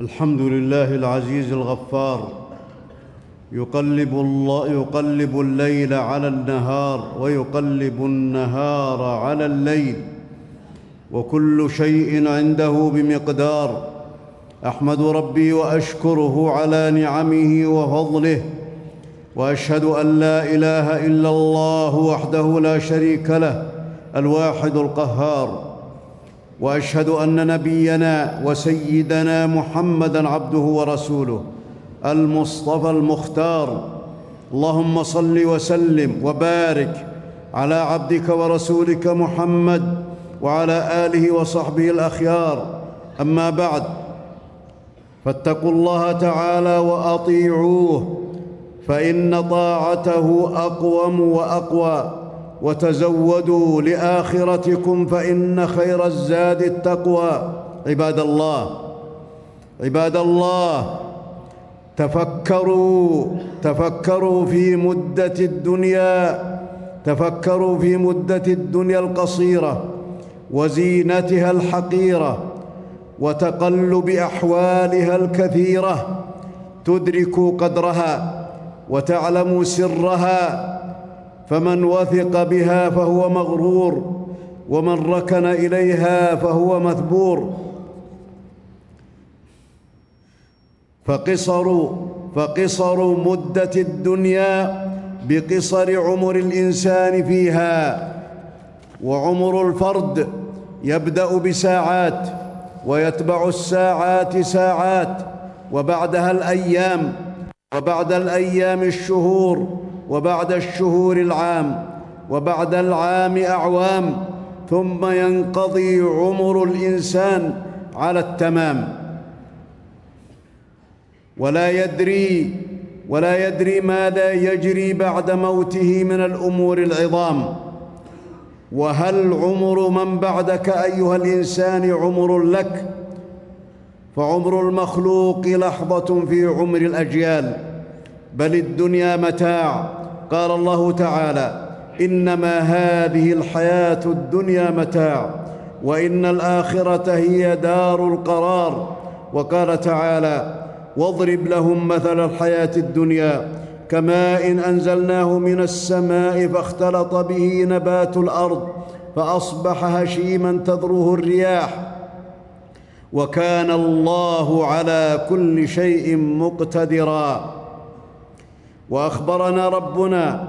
الحمد لله العزيز الغفار. يقلب الله يقلب الليل على النهار ويقلب النهار على الليل. وكل شيء عنده بمقدار. أحمد ربي وأشكره على نعمه وفضله. وأشهد أن لا إله إلا الله وحده لا شريك له الواحد القهار. وأشهد أن نبينا وسيدنا محمدا عبده ورسوله المصطفى المختار. اللهم صل وسلم وبارك على عبدك ورسولك محمد وعلى آله وصحبه الأخيار. أما بعد فاتقوا الله تعالى وأطيعوه فإن طاعته أقوم وأقوى. وتزودوا لآخرتكم فإن خير الزاد التقوى. عباد الله عباد الله تفكروا تفكروا في مدة الدنيا تفكروا في مدة الدنيا القصيرة وزينتها الحقيرة وتقلب أحوالها الكثيرة. تدركوا قدرها وتعلموا سرها فمن وثق بها فهو مغرور ومن ركن إليها فهو مثبور. فقصر فقصر مدة الدنيا بقصر عمر الإنسان فيها وعمر الفرد يبدأ بساعات ويتبع الساعات ساعات وبعدها الأيام وبعد الأيام الشهور. وبعد الشهور العام وبعد العام أعوام ثم ينقضي عمر الإنسان على التمام. ولا يدري ولا يدري ماذا يجري بعد موته من الأمور العظام. وهل عمر من بعدك أيها الإنسان عمر لك؟ فعمر المخلوق لحظة في عمر الأجيال. بل الدنيا متاع قال الله تعالى إنما هذه الحياة الدنيا متاع وإن الآخرة هي دار القرار. وقال تعالى واضرب لهم مثل الحياة الدنيا كماء إن أنزلناه من السماء فاختلط به نبات الأرض فأصبح هشيما تذروه الرياح. وكان الله على كل شيء مقتدرا. وأخبرنا ربنا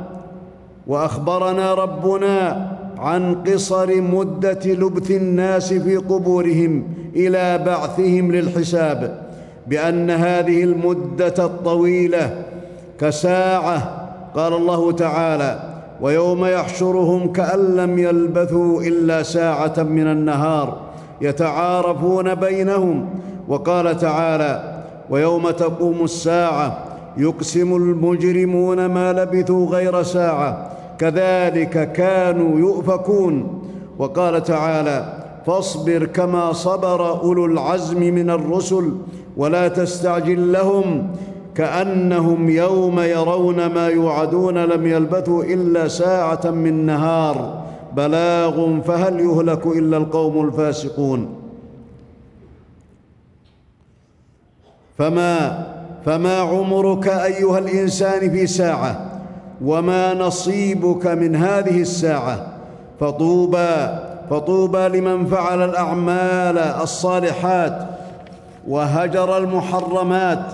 وأخبرنا ربنا عن قصر مدة لبث الناس في قبورهم إلى بعثهم للحساب بأن هذه المدة الطويلة كساعة قال الله تعالى ويوم يحشرهم كأن لم يلبثوا إلا ساعة من النهار يتعارفون بينهم وقال تعالى ويوم تقوم الساعة يقسم المجرمون ما لبثوا غير ساعة. كذلك كانوا يؤفكون. وقال تعالى فاصبر كما صبر أولو العزم من الرسل ولا تستعجل لهم. كأنهم يوم يرون ما يوعدون لم يلبثوا إلا ساعة من نهار. بلاغ فهل يهلك إلا القوم الفاسقون. فما فما عمرك أيها الإنسان في ساعة وما نصيبك من هذه الساعة فطوبى فطوبى لمن فعل الأعمال الصالحات وهجر المحرمات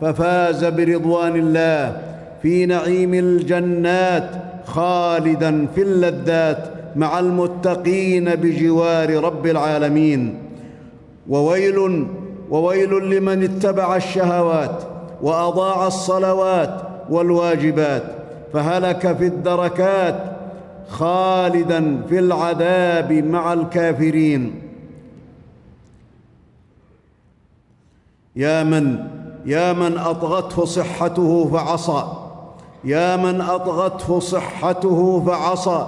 ففاز برضوان الله في نعيم الجنات خالدا في اللذات مع المتقين بجوار رب العالمين. وويل وويل لمن اتبع الشهوات وأضاع الصلوات والواجبات فهلك في الدركات خالدا في العذاب مع الكافرين. يا من يا من أطغته صحته فعصى يا من أطغته صحته فعصى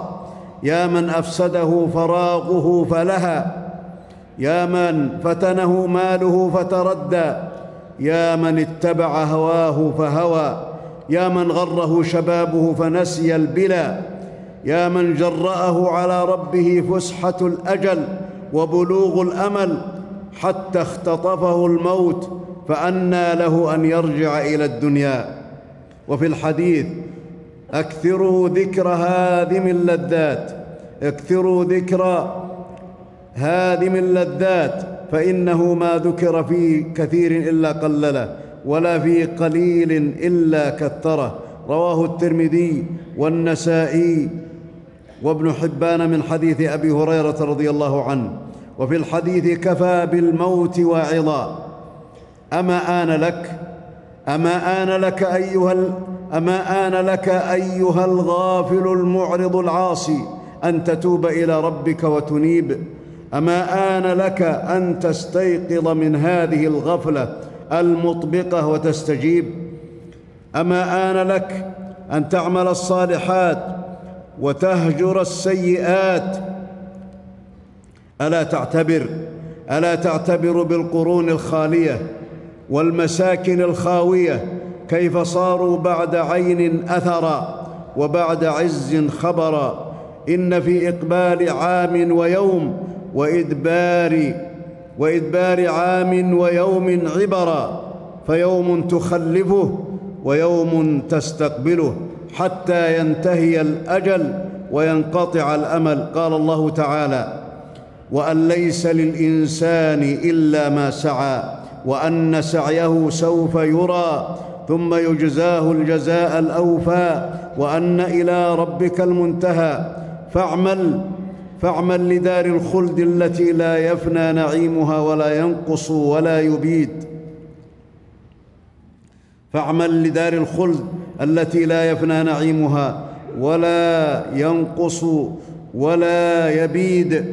يا من أفسده فراغه فلهى يا من فتنه ماله فتردى يا من اتبع هواه فهوى يا من غره شبابه فنسي البلا يا من جرأه على ربه فسحة الأجل وبلوغ الأمل حتى اختطفه الموت فأنى له أن يرجع إلى الدنيا. وفي الحديث أكثروا ذكر هادم اللذات اكثروا ذكر هادم اللذات فإنه ما ذكر في كثير إلا قلله ولا في قليل إلا كثره. رواه الترمذي والنسائي وابن حبان من حديث أبي هريرة رضي الله عنه. وفي الحديث كفى بالموت واعظا. أما آن لك أما آن لك أيها أما آن لك أيها الغافل المعرض العاصي أن تتوب إلى ربك وتنيب. اما ان لك ان تستيقظ من هذه الغفله المطبقه وتستجيب؟ اما ان لك ان تعمل الصالحات وتهجر السيئات؟ الا تعتبر الا تعتبر بالقرون الخاليه والمساكن الخاويه كيف صاروا بعد عين اثرا وبعد عز خبرا ان في اقبال عام ويوم وإدبار وإدبار عام ويوم عبرا فيوم تخلفه ويوم تستقبله حتى ينتهي الأجل وينقطع الأمل. قال الله تعالى وأن ليس للإنسان إلا ما سعى وأن سعيه سوف يرى ثم يجزاه الجزاء الأوفى وأن إلى ربك المنتهى. فاعمل فاعمل لدار الخلد التي لا يفنى نعيمها ولا ينقص ولا يبيد. فاعمل لدار الخلد التي لا يفنى نعيمها ولا ينقص ولا يبيد.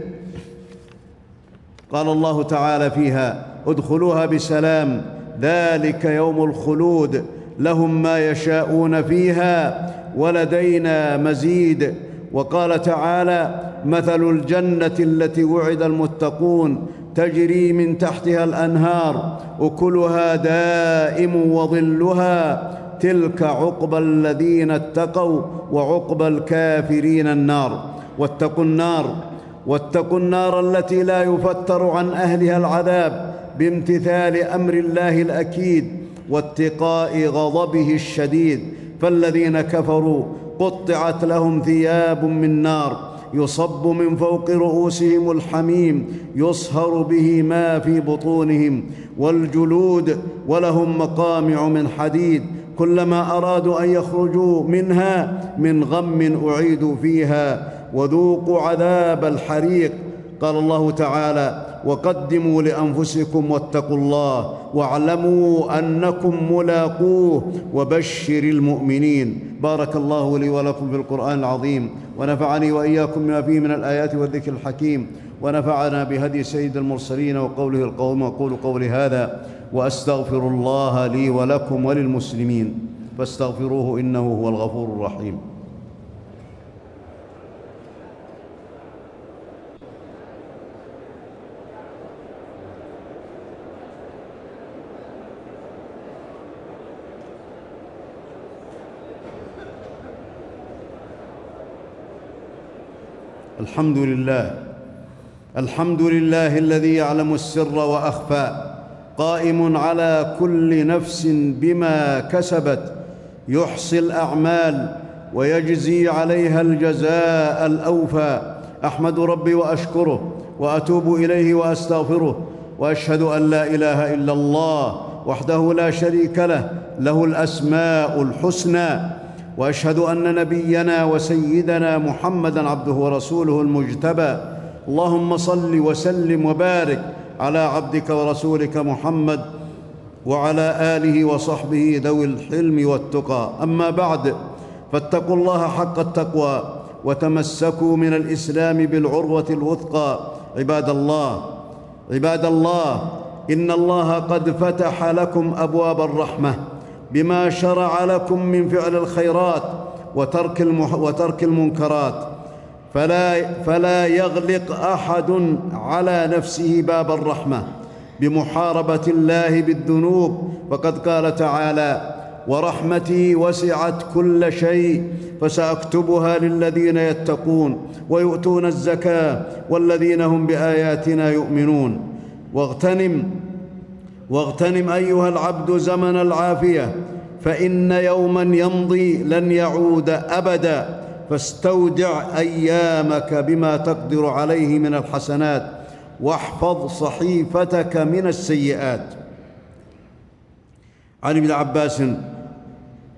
قال الله تعالى فيها ادخلوها بسلام ذلك يوم الخلود لهم ما يشاءون فيها ولدينا مزيد. وقال تعالى مثل الجنة التي وعد المتقون تجري من تحتها الأنهار أكلها دائم وظلها تلك عقبى الذين اتقوا وعقبى الكافرين النار. واتقوا النار واتقوا النار التي لا يفتر عن أهلها العذاب بامتثال أمر الله الأكيد واتقاء غضبه الشديد. فالذين كفروا قطعت لهم ثياب من نار يصب من فوق رؤوسهم الحميم يصهر به ما في بطونهم والجلود ولهم مقامع من حديد كلما أرادوا أن يخرجوا منها من غم أعيدوا فيها وذوقوا عذاب الحريق. قال الله تعالى وقدموا لأنفسكم واتقوا الله واعلموا أنكم ملاقوه وبشر المؤمنين. بارك الله لي ولكم في القرآن العظيم ونفعني وإياكم بما فيه من الآيات والذكر الحكيم ونفعنا بهدي سيد المرسلين وقوله القوم واقول قولي هذا وأستغفر الله لي ولكم وللمسلمين فاستغفروه إنه هو الغفور الرحيم. الحمد لله الحمد لله الذي يعلم السر وأخفى قائم على كل نفس بما كسبت يحصي الأعمال ويجزي عليها الجزاء الأوفى. أحمد ربي وأشكره وأتوب إليه وأستغفره وأشهد أن لا إله إلا الله وحده لا شريك له له الأسماء الحسنى. وأشهد أن نبينا وسيدنا محمدا عبده ورسوله المجتبى. اللهم صل وسلم وبارك على عبدك ورسولك محمد وعلى آله وصحبه ذوي الحلم والتقى. أما بعد فاتقوا الله حق التقوى وتمسكوا من الإسلام بالعروة الوثقى. عباد الله عباد الله إن الله قد فتح لكم أبواب الرحمة. بما شرع لكم من فعل الخيرات وترك, المح وترك المنكرات. فلا, فلا يغلق أحد على نفسه باب الرحمة بمحاربة الله بالذنوب. فقد قال تعالى ورحمتي وسعت كل شيء فسأكتبها للذين يتقون ويؤتون الزكاة والذين هم بآياتنا يؤمنون. واغتنم واغتنم أيها العبد زمن العافية فإن يوما يمضي لن يعود أبدا. فاستودع أيامك بما تقدر عليه من الحسنات واحفظ صحيفتك من السيئات. عن ابن عباس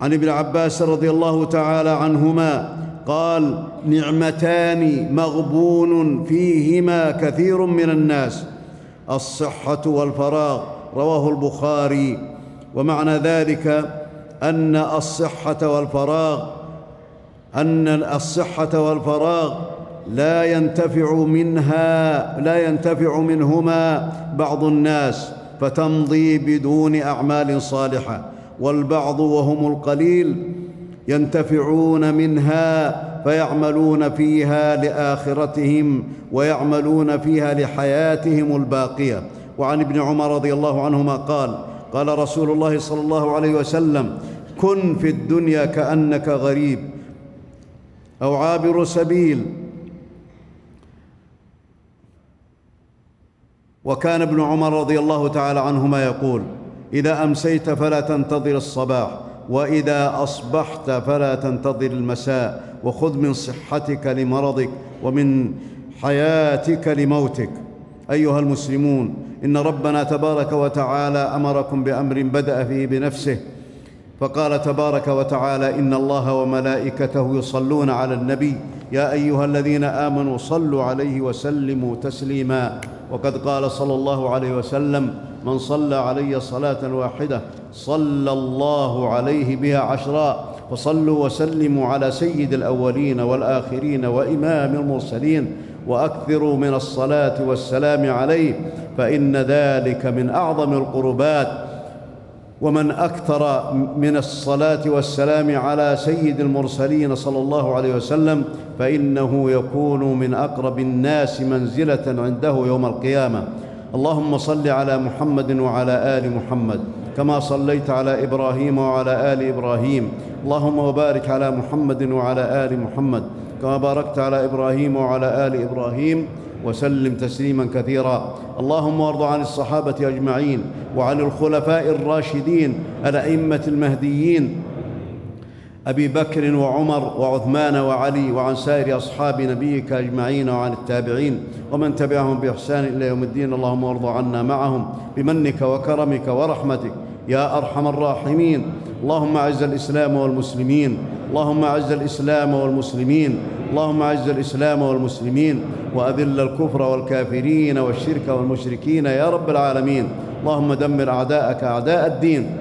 عن ابن عباس رضي الله تعالى عنهما قال نعمتان مغبون فيهما كثير من الناس الصحة والفراغ. رواه البخاري. ومعنى ذلك أن الصحة والفراغ أن الصحة والفراغ لا ينتفع منها لا ينتفع منهما بعض الناس فتمضي بدون أعمال صالحة. والبعض وهم القليل ينتفعون منها فيعملون فيها لآخرتهم ويعملون فيها لحياتهم الباقية. وعن ابن عمر رضي الله عنهما قال قال رسول الله صلى الله عليه وسلم كن في الدنيا كأنك غريب أو عابر سبيل. وكان ابن عمر رضي الله تعالى عنهما يقول إذا أمسيت فلا تنتظر الصباح وإذا أصبحت فلا تنتظر المساء وخذ من صحتك لمرضك ومن حياتك لموتك. أيها المسلمون إن ربنا تبارك وتعالى أمركم بأمر بدأ فيه بنفسه فقال تبارك وتعالى إن الله وملائكته يصلون على النبي يا أيها الذين آمنوا صلوا عليه وسلموا تسليما. وقد قال صلى الله عليه وسلم من صلى علي صلاة واحدة صلى الله عليه بها عشرا فصلوا وسلموا على سيد الأولين والآخرين وإمام المرسلين وأكثروا من الصلاة والسلام عليه فإن ذلك من أعظم القربات. ومن أكثر من الصلاة والسلام على سيد المرسلين صلى الله عليه وسلم فإنه يكون من أقرب الناس منزلة عنده يوم القيامة. اللهم صل على محمد وعلى آل محمد كما صليت على إبراهيم وعلى آل إبراهيم. اللهم وبارك على محمد وعلى آل محمد. كما باركت على إبراهيم وعلى آل إبراهيم وسلم تسليما كثيرا. اللهم وارض عن الصحابة أجمعين وعن الخلفاء الراشدين الأئمة المهديين أبي بكر وعمر وعثمان وعلي وعن سائر أصحاب نبيك أجمعين وعن التابعين ومن تبعهم بإحسان إلى يوم الدين. اللهم وارض عنا معهم بمنك وكرمك ورحمتك. يا أرحم الراحمين. اللهم أعز الإسلام والمسلمين. اللهم أعز الإسلام والمسلمين. اللهم أعز الإسلام والمسلمين. وأذل الكفر والكافرين والشرك والمشركين يا رب العالمين. اللهم دمر أعداءك أعداء الدين.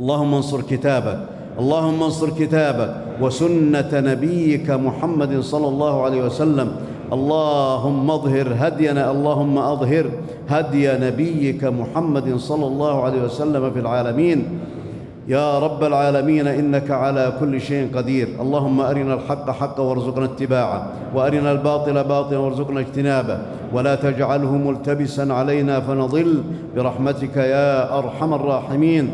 اللهم انصر كتابك. اللهم انصر كتابك. وسنة نبيك محمد صلى الله عليه وسلم. اللهم اظهر هدينا اللهم أظهر هدي نبيك محمد صلى الله عليه وسلم في العالمين. يا رب العالمين إنك على كل شيء قدير. اللهم أرنا الحق حقا وارزقنا اتباعه وأرنا الباطل باطلا وارزقنا اجتنابه. ولا تجعله ملتبسا علينا فنضل. برحمتك يا أرحم الراحمين.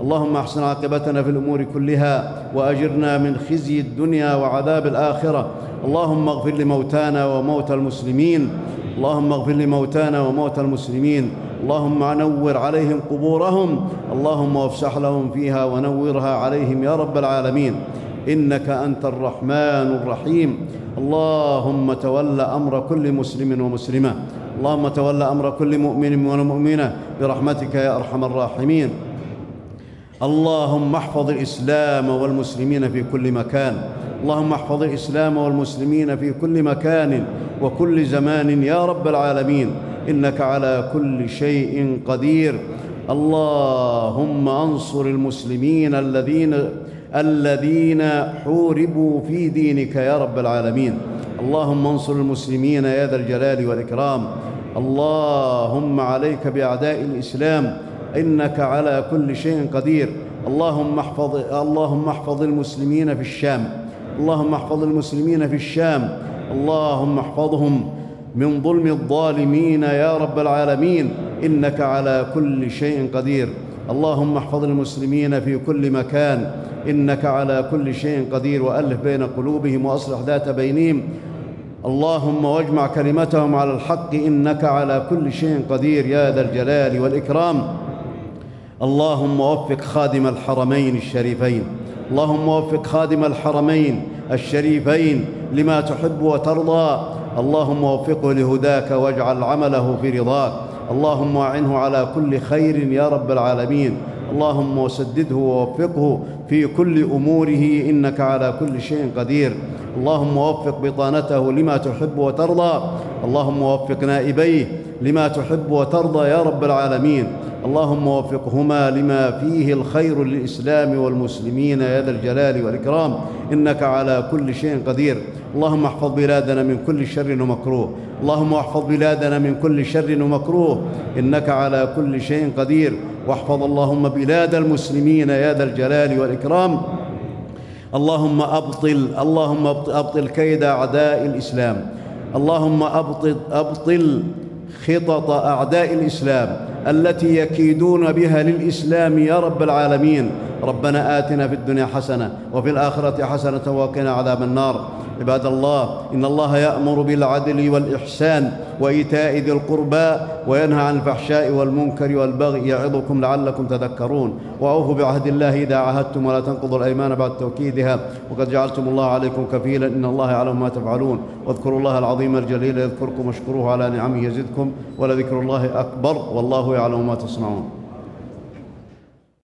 اللهم أحسن عاقبتنا في الأمور كلها وأجرنا من خزي الدنيا وعذاب الآخرة. اللهم اغفر لموتانا وموتى المسلمين. اللهم اغفر لموتانا وموتى المسلمين. اللهم نور عليهم قبورهم اللهم وافسح لهم فيها ونورها عليهم يا رب العالمين. إنك أنت الرحمن الرحيم. اللهم تول أمر كل مسلم ومسلمة. اللهم تول أمر كل مؤمن ومؤمنة برحمتك يا أرحم الراحمين. اللهم احفظ الإسلام والمسلمين في كل مكان. اللهم احفظ الإسلام والمسلمين في كل مكان وكل زمان يا رب العالمين. إنك على كل شيء قدير. اللهم انصر المسلمين الذين الذين حوربوا في دينك يا رب العالمين. اللهم انصر المسلمين يا ذا الجلال والإكرام. اللهم عليك بأعداء الإسلام. إنك على كل شيء قدير. اللهم احفظ اللهم احفظ المسلمين في الشام. اللهم احفظ المسلمين في الشام. اللهم احفظهم. من ظلم الظالمين يا رب العالمين. إنك على كل شيء قدير. اللهم احفظ المسلمين في كل مكان. إنك على كل شيء قدير وألف بين قلوبهم وأصلح ذات بينهم. اللهم واجمع كلمتهم على الحق. إنك على كل شيء قدير يا ذا الجلال والإكرام. اللهم وفق خادم الحرمين الشريفين. اللهم وفق خادم الحرمين الشريفين لما تحب وترضى. اللهم وفقه لهداك واجعل عمله في رضاك. اللهم أعنه على كل خير يا رب العالمين. اللهم وسدده ووفقه في كل أموره إنك على كل شيء قدير. اللهم وفق بطانته لما تحب وترضى. اللهم وفق نائبيه لما تحب وترضى يا رب العالمين. اللهم وفقهما لما فيه الخير للإسلام والمسلمين يا ذا الجلال والإكرام. إنك على كل شيء قدير. اللهم احفظ بلادنا من كل شر ومكروه. اللهم احفظ بلادنا من كل شر ومكروه. إنك على كل شيء قدير. واحفظ اللهم بلاد المسلمين يا ذا الجلال والإكرام. اللهم أبطل اللهم أبطل كيد أعداء الإسلام. اللهم أبطل أبطل خطط أعداء الإسلام التي يكيدون بها للإسلام يا رب العالمين. ربنا آتنا في الدنيا حسنة وفي الآخرة حسنة وقنا عذاب النار. عباد الله إن الله يأمر بالعدل والإحسان وإيتاء ذي القربى وينهى عن الفحشاء والمنكر والبغي يعظكم لعلكم تذكرون. وأوفوا بعهد الله إذا عاهدتم ولا تنقضوا الأيمان بعد توكيدها. وقد جعلتم الله عليكم كفيلا إن الله يعلم ما تفعلون. واذكروا الله العظيم الجليل يذكركم واشكروه على نعمه يزدكم ولذكر الله أكبر والله يعلم ما تصنعون.